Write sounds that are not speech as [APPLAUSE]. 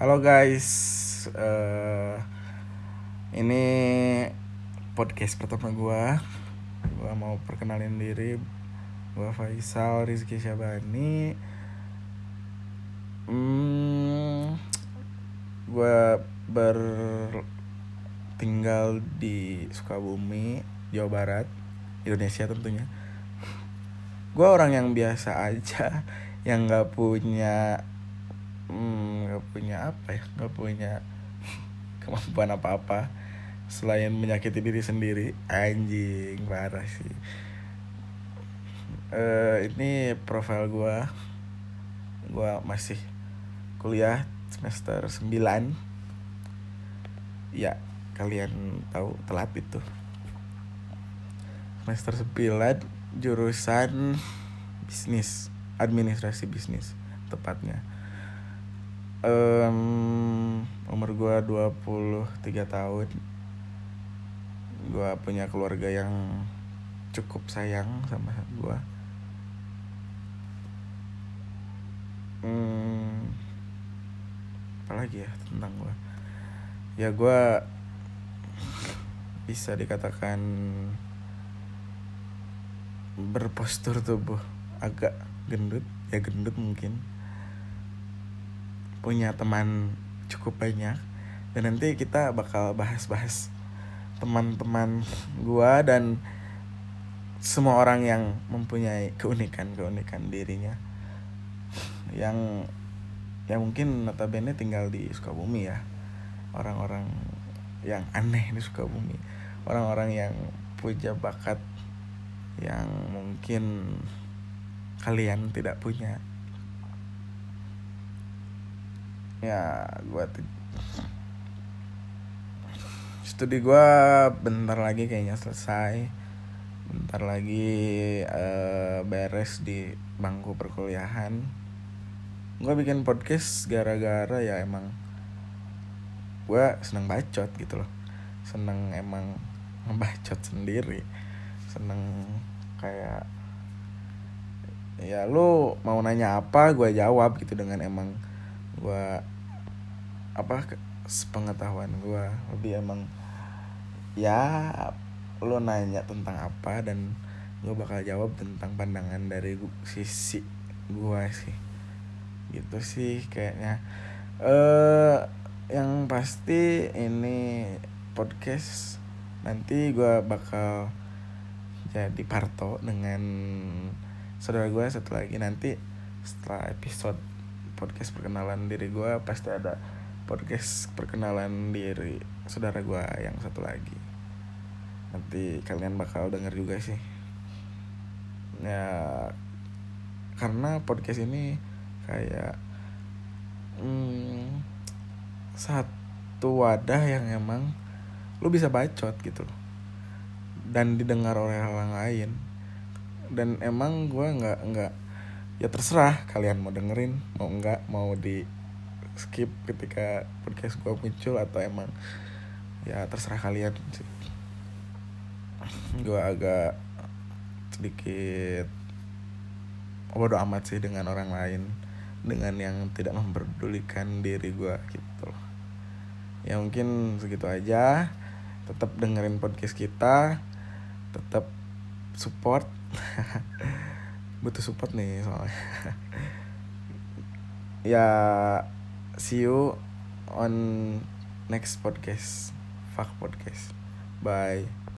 Halo guys, eh ini podcast pertama gua. Gua mau perkenalin diri. Gua Faisal Rizky Syabani. Hmm, gua bertinggal di Sukabumi, Jawa Barat, Indonesia tentunya. Gua orang yang biasa aja, [LAUGHS] yang nggak punya hmm, punya apa ya? Nggak punya [LAUGHS] kemampuan apa apa selain menyakiti diri sendiri. Anjing parah sih. Eh ini profil gua. Gua masih kuliah semester 9 ya kalian tahu telat itu. Semester 9 jurusan bisnis administrasi bisnis tepatnya um, umur gue 23 tahun. Gue punya keluarga yang cukup sayang sama gue hmm, apalagi ya tentang gue ya gue bisa dikatakan berpostur tubuh agak gendut ya gendut mungkin punya teman cukup banyak. Dan nanti kita bakal bahas-bahas teman-teman gua dan semua orang yang mempunyai keunikan-keunikan dirinya. Yang yang mungkin notabene tinggal di Sukabumi ya. Orang-orang yang aneh di Sukabumi. Orang-orang yang punya bakat yang mungkin kalian tidak punya ya gua studi gua bentar lagi kayaknya selesai. Bentar lagi uh, beres di bangku perkuliahan. Gua bikin podcast gara-gara ya emang gua seneng bacot gitu loh. Seneng emang [LAUGHS] ngebacot sendiri. Seneng kayak ya lu mau nanya apa gue jawab gitu dengan emang gue apa pengetahuan gue lebih emang ya lu nanya tentang apa dan gue bakal jawab tentang pandangan dari sisi gue sih. Gitu sih kayaknya. Eh uh, yang pasti ini podcast nanti gue bakal jadi parto dengan saudara gue satu lagi nanti setelah episode podcast perkenalan diri gue pasti ada podcast perkenalan diri saudara gue yang satu lagi. Nanti kalian bakal denger juga sih. Ya karena podcast ini kayak hmm, satu wadah yang emang lu bisa bacot gitu. Dan didengar oleh orang lain. Dan emang gue nggak nggak ya terserah kalian mau dengerin mau nggak mau di skip ketika podcast gue muncul atau emang ya terserah kalian sih. Gue agak sedikit bodo amat sih dengan orang lain dengan yang tidak memperdulikan diri gue gitu ya mungkin segitu aja tetap dengerin podcast kita tetap support [LAUGHS] butuh support nih soalnya. [LAUGHS] Ya see you on next podcast. Fuck podcast. Bye